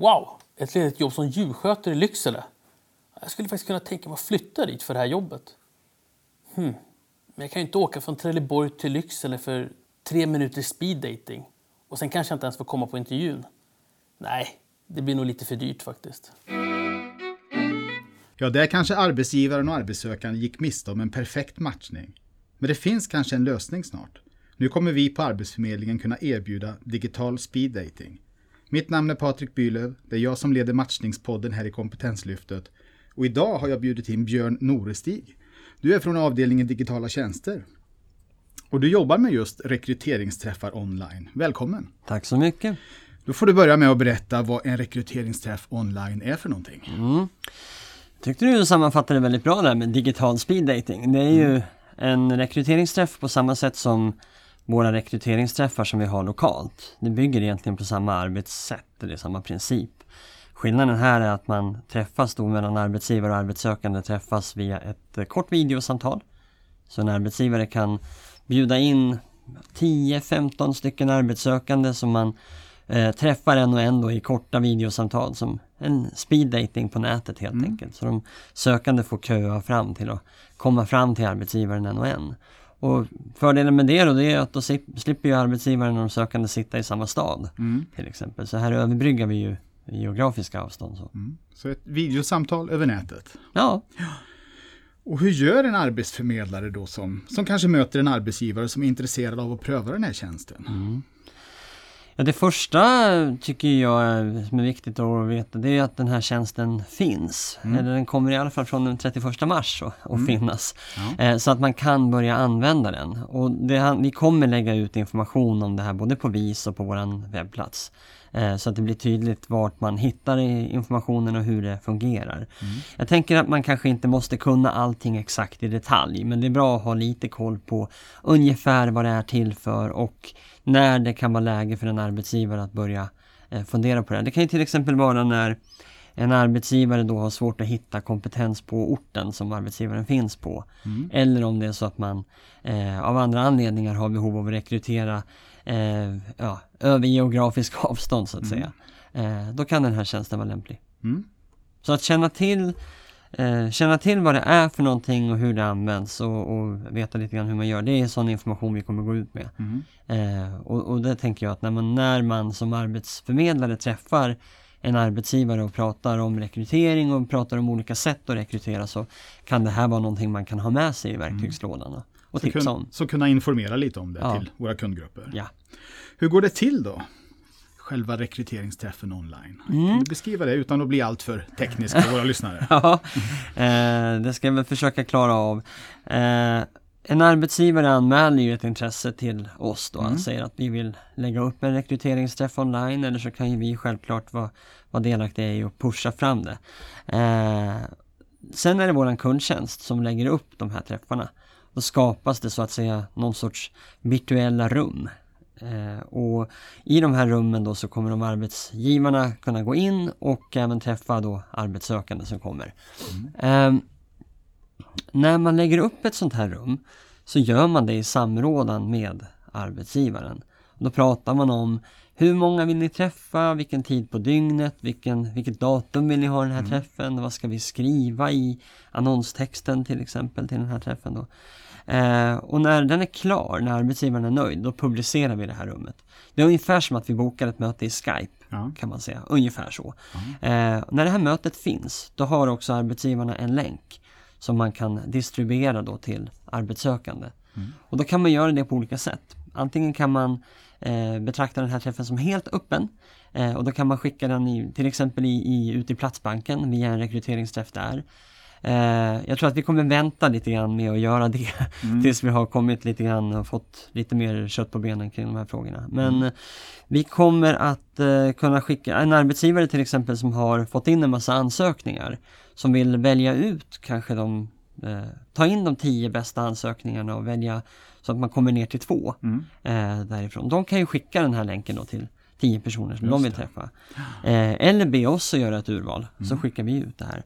Wow, ett ledigt jobb som djurskötare i Lycksele. Jag skulle faktiskt kunna tänka mig att flytta dit för det här jobbet. Hmm. Men jag kan ju inte åka från Trelleborg till Lycksele för tre minuters speed dating. Och sen kanske jag inte ens får komma på intervjun. Nej, det blir nog lite för dyrt faktiskt. Ja, där kanske arbetsgivaren och arbetssökande gick miste om en perfekt matchning. Men det finns kanske en lösning snart. Nu kommer vi på Arbetsförmedlingen kunna erbjuda digital speed dating. Mitt namn är Patrik Bylöv. Det är jag som leder matchningspodden här i Kompetenslyftet. Och idag har jag bjudit in Björn Norestig. Du är från avdelningen digitala tjänster. Och du jobbar med just rekryteringsträffar online. Välkommen! Tack så mycket! Då får du börja med att berätta vad en rekryteringsträff online är för någonting. Mm. Tyckte du sammanfattade väldigt bra där med digital speed dating. Det är ju mm. en rekryteringsträff på samma sätt som våra rekryteringsträffar som vi har lokalt. Det bygger egentligen på samma arbetssätt, det är samma princip. Skillnaden här är att man träffas då mellan arbetsgivare och arbetssökande träffas via ett eh, kort videosamtal. Så en arbetsgivare kan bjuda in 10-15 stycken arbetssökande som man eh, träffar en och en då i korta videosamtal som en speed dating på nätet helt mm. enkelt. Så de sökande får köa fram till att komma fram till arbetsgivaren en och en. Och fördelen med det då, det är att då slipper ju arbetsgivaren och de sökande sitta i samma stad. Mm. Till exempel. Så här överbryggar vi ju geografiska avstånd. Så. Mm. så ett videosamtal över nätet? Ja. Och hur gör en arbetsförmedlare då som, som kanske möter en arbetsgivare som är intresserad av att pröva den här tjänsten? Mm. Ja, det första tycker jag är, som är viktigt att veta det är att den här tjänsten finns. Mm. Eller den kommer i alla fall från den 31 mars att mm. finnas. Ja. Eh, så att man kan börja använda den. Och det, vi kommer lägga ut information om det här både på VIS och på vår webbplats. Eh, så att det blir tydligt vart man hittar informationen och hur det fungerar. Mm. Jag tänker att man kanske inte måste kunna allting exakt i detalj men det är bra att ha lite koll på ungefär vad det är till för och när det kan vara läge för en arbetsgivare att börja eh, fundera på det. Det kan ju till exempel vara när en arbetsgivare då har svårt att hitta kompetens på orten som arbetsgivaren finns på. Mm. Eller om det är så att man eh, av andra anledningar har behov av att rekrytera eh, ja, över geografisk avstånd så att mm. säga. Eh, då kan den här tjänsten vara lämplig. Mm. Så att känna till eh, känna till vad det är för någonting och hur det används och, och, veta lite grann hur man gör. Det är sån information vi kommer gå ut med. Mm. Eh, och, och det tänker jag att när man, när man som arbetsförmedlare träffar en arbetsgivare och pratar om rekrytering och pratar om olika sätt att rekrytera så kan det här vara någonting man kan ha med sig i verktygslådan. Mm. Och så, kun, så kunna informera lite om det ja. till våra kundgrupper. Ja. Hur går det till då? själva rekryteringsträffen online. Mm. Kan du beskriva det utan att bli alltför teknisk för våra lyssnare? ja, eh, det ska jag väl försöka klara av. Eh, en arbetsgivare anmäler ju ett intresse till oss då. Mm. Han säger att vi vill lägga upp en rekryteringsträff online eller så kan ju vi självklart vara, vara delaktiga i att pusha fram det. Eh, sen är det våran kundtjänst som lägger upp de här träffarna. Då skapas det så att säga någon sorts virtuella rum Eh, och I de här rummen då så kommer de arbetsgivarna kunna gå in och även träffa då arbetssökande som kommer. Mm. Eh, när man lägger upp ett sånt här rum så gör man det i samrådan med arbetsgivaren. Då pratar man om hur många vill ni träffa, vilken tid på dygnet, vilken, vilket datum vill ni ha den här mm. träffen, vad ska vi skriva i annonstexten till exempel till den här träffen. Då. Eh, och när den är klar, när arbetsgivaren är nöjd, då publicerar vi det här rummet. Det är ungefär som att vi bokar ett möte i Skype, ja. kan man säga. Ungefär så. Ja. Eh, när det här mötet finns, då har också arbetsgivarna en länk som man kan distribuera då till arbetssökande. Mm. Och då kan man göra det på olika sätt. Antingen kan man eh, betrakta den här träffen som helt öppen eh, och då kan man skicka den i, till exempel i, i, ut i Platsbanken via en rekryteringsträff där. Eh, jag tror att vi kommer vänta lite grann med att göra det mm. tills vi har kommit lite grann och fått lite mer kött på benen kring de här frågorna. Men mm. vi kommer att kunna skicka, en arbetsgivare till exempel som har fått in en massa ansökningar som vill välja ut kanske de, eh, ta in de tio bästa ansökningarna och välja så att man kommer ner till två mm. eh, därifrån. De kan ju skicka den här länken då till tio personer som Just de vill träffa. Eh, eller be oss att göra ett urval, så mm. skickar vi ut det här.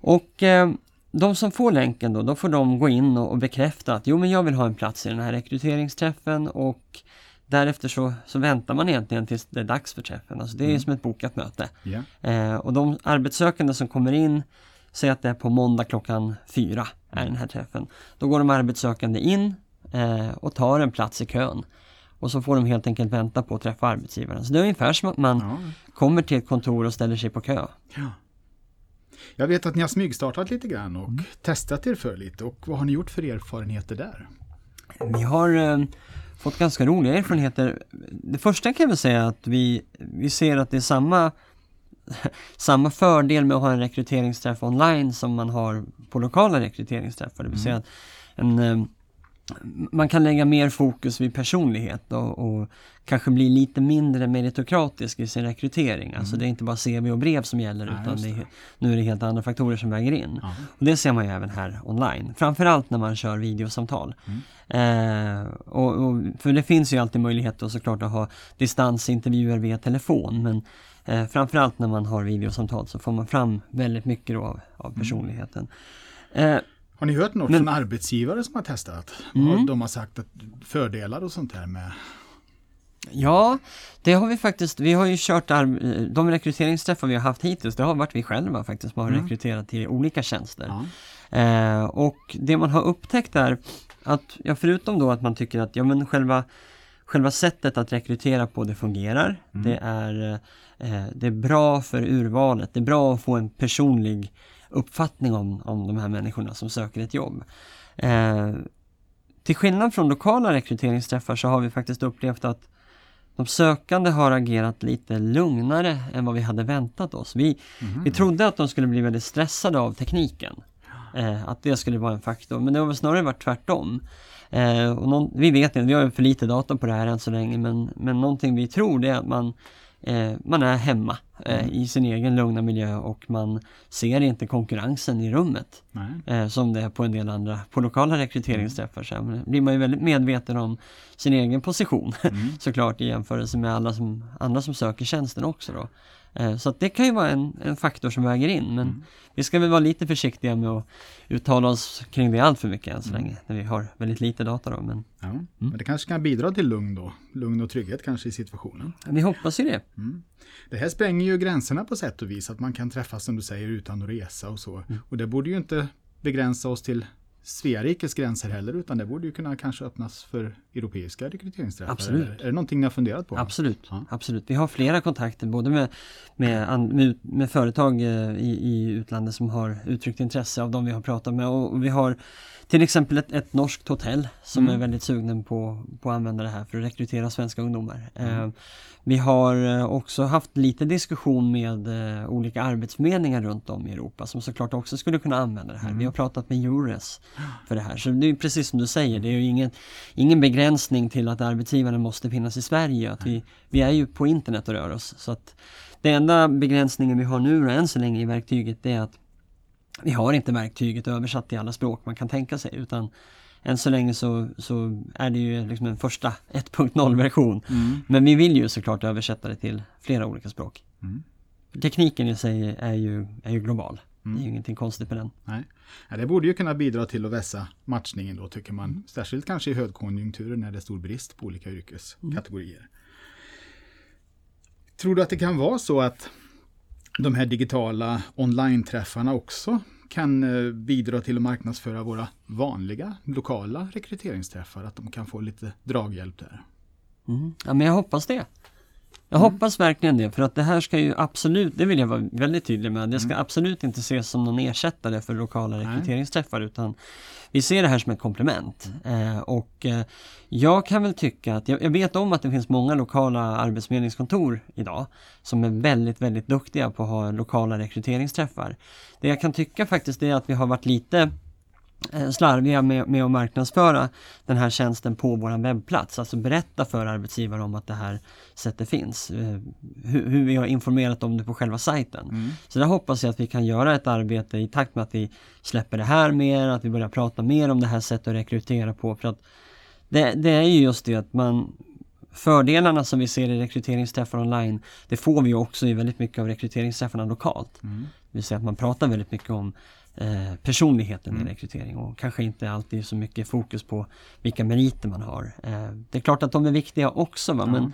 Och eh, de som får länken då, då får de gå in och, och bekräfta att jo men jag vill ha en plats i den här rekryteringsträffen och därefter så, så väntar man egentligen tills det är dags för träffen. Alltså det är Mm. som ett bokat möte. Ja. Eh, och de arbetssökande som kommer in, säg att det är på måndag klockan fyra är den här träffen. Då går de arbetssökande in och tar en plats i kön. Och så får de helt enkelt vänta på att träffa arbetsgivaren. Så det är ungefär som att man Ja. kommer till ett kontor och ställer sig på kö. ja. Jag vet att ni har smygstartat lite grann och testat er för lite. Och vad har ni gjort för erfarenheter där? Vi har eh, fått ganska roliga erfarenheter. Det första kan jag väl säga att vi, vi ser att det är samma, samma fördel med att ha en rekryteringsträff online som man har på lokala rekryteringsträffar. Det vill säga att en, eh, man kan lägga mer fokus vid personlighet och, och kanske bli lite mindre meritokratisk i sin rekrytering. Alltså det är inte bara CV och brev som gäller Nej, utan det det. är, nu är det helt andra faktorer som väger in. Ja. Och det ser man ju även här online. Framförallt när man kör videosamtal. Eh, och, och, för det finns ju alltid möjlighet då såklart att ha distansintervjuer via telefon. Men eh, framförallt när man har videosamtal så får man fram väldigt mycket av, av personligheten. Eh, Har ni hört något Men- från arbetsgivare som har testat? Mm. De har sagt att fördelar och sånt där med... Ja, det har vi faktiskt. Vi har ju kört de rekryteringsträffar vi har haft hittills. Det har varit vi själva faktiskt som har Mm. rekryterat till olika tjänster. Ja. Eh, och det man har upptäckt är att, ja, förutom då att man tycker att ja, men själva, själva sättet att rekrytera på det fungerar. Det, är, eh, det är bra för urvalet. Det är bra att få en personlig uppfattning om, om de här människorna som söker ett jobb. Eh, till skillnad från lokala rekryteringsträffar så har vi faktiskt upplevt att de sökande har agerat lite lugnare än vad vi hade väntat oss. Vi, vi trodde att de skulle bli väldigt stressade av tekniken. Eh, att det skulle vara en faktor, men det har väl snarare varit tvärtom. Eh, och någon, vi vet inte, vi har för lite data på det här än så länge, men, men någonting vi tror det är att man, man är hemma eh, i sin egen lugna miljö och man ser inte konkurrensen i rummet Nej. eh, som det är på en del andra, på lokala rekryteringsträffar. Så här, men blir man ju väldigt medveten om sin egen position såklart i jämförelse med alla som, andra som söker tjänsten också då. Eh, så det kan ju vara en, en faktor som väger in men vi ska väl vara lite försiktiga med att uttala oss kring det allt för mycket än så länge när vi har väldigt lite data då. Men Ja. Men det kanske kan bidra till lugn då. Lugn och trygghet kanske i situationen. vi hoppas ju det. Det här spränger ju gränserna på sätt och vis. Att man kan träffas som du säger utan att resa och så. Och det borde ju inte begränsa oss till Sverikes gränser heller utan det borde ju kunna kanske öppnas för europeiska rekryteringsträffar. Absolut. Är det någonting ni har funderat på? Absolut, Ja. absolut. Vi har flera kontakter både med, med, med, med företag eh, i, i utlandet som har uttryckt intresse av de vi har pratat med och vi har till exempel ett, ett norskt hotell som Mm. är väldigt sugna på, på att använda det här för att rekrytera svenska ungdomar. Eh, vi har eh, också haft lite diskussion med eh, olika arbetsförmedlingar runt om i Europa som såklart också skulle kunna använda det här. Vi har pratat med Eures för det här. Så det är precis som du säger, det är ju ingen, ingen begränsning till att arbetsgivaren måste finnas i Sverige. Att vi, vi är ju på internet och rör oss. Så att det enda begränsningen vi har nu än så länge i verktyget det är att vi har inte verktyget översatt till alla språk man kan tänka sig utan än så länge så, så är det ju liksom en första 1.0 version. Mm. Men vi vill ju såklart översätta det till flera olika språk. Mm. Tekniken i sig är ju, är ju global. Mm. Det är ju ingenting konstigt med den. Nej. Ja, det borde ju kunna bidra till att vässa matchningen då tycker man. Mm. Särskilt kanske i högkonjunkturer när det är stor brist på olika yrkeskategorier. Tror du att det kan vara så att de här digitala online-träffarna också kan eh, bidra till att marknadsföra våra vanliga lokala rekryteringsträffar? Att de kan få lite draghjälp där? Mm. Ja men jag hoppas det. Jag hoppas verkligen det för att det här ska ju absolut, det vill jag vara väldigt tydlig med, det ska absolut inte ses som någon ersättare för lokala rekryteringsträffar utan vi ser det här som ett komplement. Eh, och eh, jag kan väl tycka att, jag, jag vet om att det finns många lokala arbetsförmedlingskontor idag som är väldigt, väldigt duktiga på att ha lokala rekryteringsträffar. Det jag kan tycka faktiskt är att vi har varit lite slarviga med, med att marknadsföra den här tjänsten på vår webbplats. Alltså berätta för arbetsgivare om att det här sättet finns. Eh, Hur, hur vi har informerat om det på själva sajten. Så där hoppas jag att vi kan göra ett arbete i takt med att vi släpper det här mer, att vi börjar prata mer om det här sättet att rekrytera på. För att det, det är ju just det att man Fördelarna som vi ser i rekryteringsträffar online, det får vi också i väldigt mycket av rekryteringsträffarna lokalt. Det vill säga att man pratar väldigt mycket om eh, personligheten i rekrytering och kanske inte alltid så mycket fokus på vilka meriter man har. Eh, det är klart att de är viktiga också va? men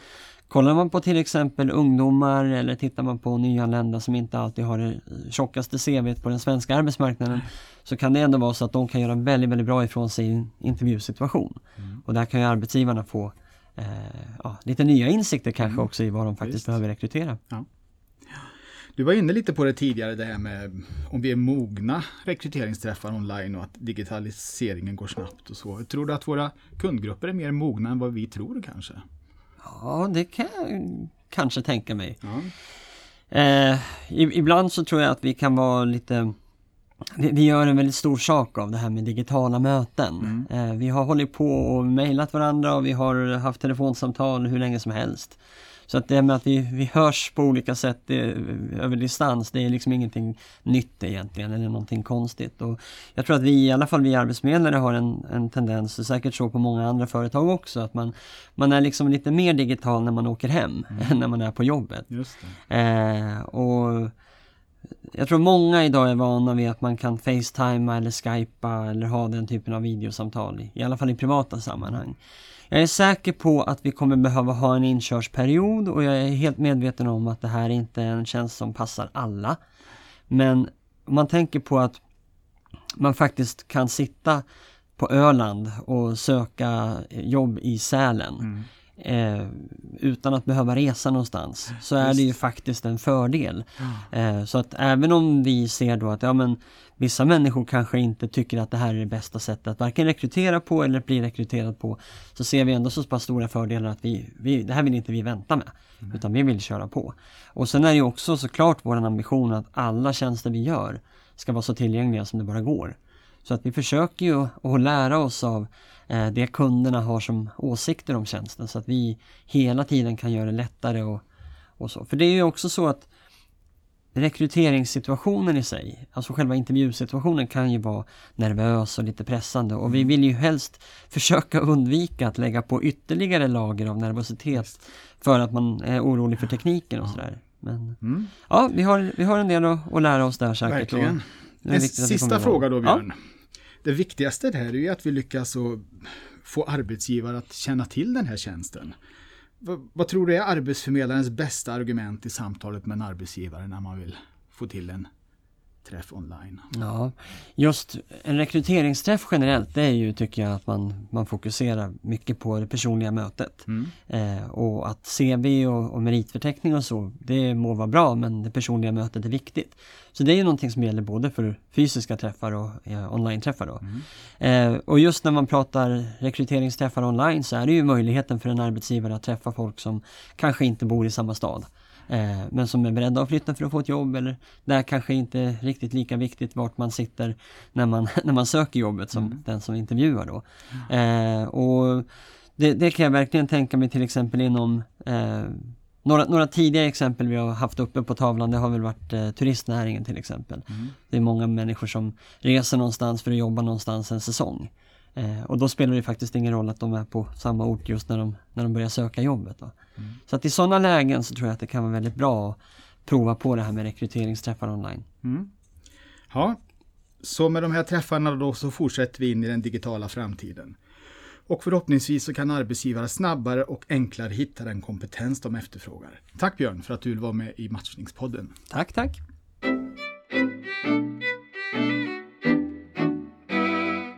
kollar man på till exempel ungdomar eller tittar man på nyanlända som inte alltid har det tjockaste CVt på den svenska arbetsmarknaden så kan det ändå vara så att de kan göra väldigt, väldigt bra ifrån sig i en intervjusituation. Och där kan ju arbetsgivarna få eh, ja, lite nya insikter kanske också i vad de faktiskt Visst. behöver rekrytera. Du var inne lite på det tidigare, det här med om vi är mogna rekryteringsträffar online och att digitaliseringen går snabbt och så. Tror du att våra kundgrupper är mer mogna än vad vi tror kanske? Ja, det kan jag kanske tänka mig. Ja. Eh, ibland så tror jag att vi kan vara lite vi, gör en väldigt stor sak av det här med digitala möten. Eh, vi har hållit på och mejlat varandra och vi har haft telefonsamtal hur länge som helst. Så att det med att vi, vi hörs på olika sätt det, över distans, det är liksom ingenting nytt egentligen eller någonting konstigt. Och jag tror att vi, i alla fall vi arbetsförmedlare har en, en tendens, och säkert så på många andra företag också, att man, man är liksom lite mer digital när man åker hem än när man är på jobbet. Eh, och jag tror många idag är vana vid att man kan facetima eller skypa eller ha den typen av videosamtal, i, i alla fall i privata sammanhang. Jag är säker på att vi kommer behöva ha en inkörsperiod och jag är helt medveten om att det här inte är en tjänst som passar alla. Men om man tänker på att man faktiskt kan sitta på Öland och söka jobb i Sälen mm eh, utan att behöva resa någonstans så är det ju faktiskt en fördel. Eh, så att även om vi ser då att ja, men, vissa människor kanske inte tycker att det här är det bästa sättet att varken rekrytera på eller bli rekryterad på så ser vi ändå så pass stora fördelar att vi, vi, det här vill inte vi vänta med utan vi vill köra på. Och sen är det ju också såklart vår ambition att alla tjänster vi gör ska vara så tillgängliga som det bara går. Så att vi försöker ju att lära oss av eh, det kunderna har som åsikter om tjänsten så att vi hela tiden kan göra det lättare och, och så. För det är ju också så att rekryteringssituationen i sig, alltså själva intervjusituationen kan ju vara nervös och lite pressande och vi vill ju helst försöka undvika att lägga på ytterligare lager av nervositet för att man är orolig för tekniken och sådär. Men Mm. ja, vi har, vi har en del att, att lära oss där säkert. Verkligen. och det är En sista fråga då Björn. Det viktigaste här är ju att vi lyckas få arbetsgivare att känna till den här tjänsten. Vad, vad tror du är arbetsförmedlarens bästa argument i samtalet med en arbetsgivare när man vill få till en träff online? Ja, just en rekryteringsträff generellt det är ju tycker jag att man, man fokuserar mycket på det personliga mötet. Eh, och att CV och, och meritförteckning och så, det må vara bra men det personliga mötet är viktigt. Så det är ju någonting som gäller både för fysiska träffar och ja, online-träffar då. Eh, och just när man pratar rekryteringsträffar online så är det ju möjligheten för en arbetsgivare att träffa folk som kanske inte bor i samma stad. Eh, men som är beredda att flytta för att få ett jobb eller där kanske inte riktigt lika viktigt vart man sitter när man, när man söker jobbet som den som intervjuar då. Eh, och det, det kan jag verkligen tänka mig till exempel inom eh, några, några tidiga exempel vi har haft uppe på tavlan det har väl varit eh, turistnäringen till exempel. Det är många människor som reser någonstans för att jobba någonstans en säsong. Eh, och då spelar det faktiskt ingen roll att de är på samma ort just när de, när de börjar söka jobbet. Då. Så att i sådana lägen så tror jag att det kan vara väldigt bra att prova på det här med rekryteringsträffar online. Ja, så med de här träffarna då så fortsätter vi in i den digitala framtiden. Och förhoppningsvis så kan arbetsgivare snabbare och enklare hitta den kompetens de efterfrågar. Tack Björn för att du vill vara med i Matchningspodden. Tack, tack!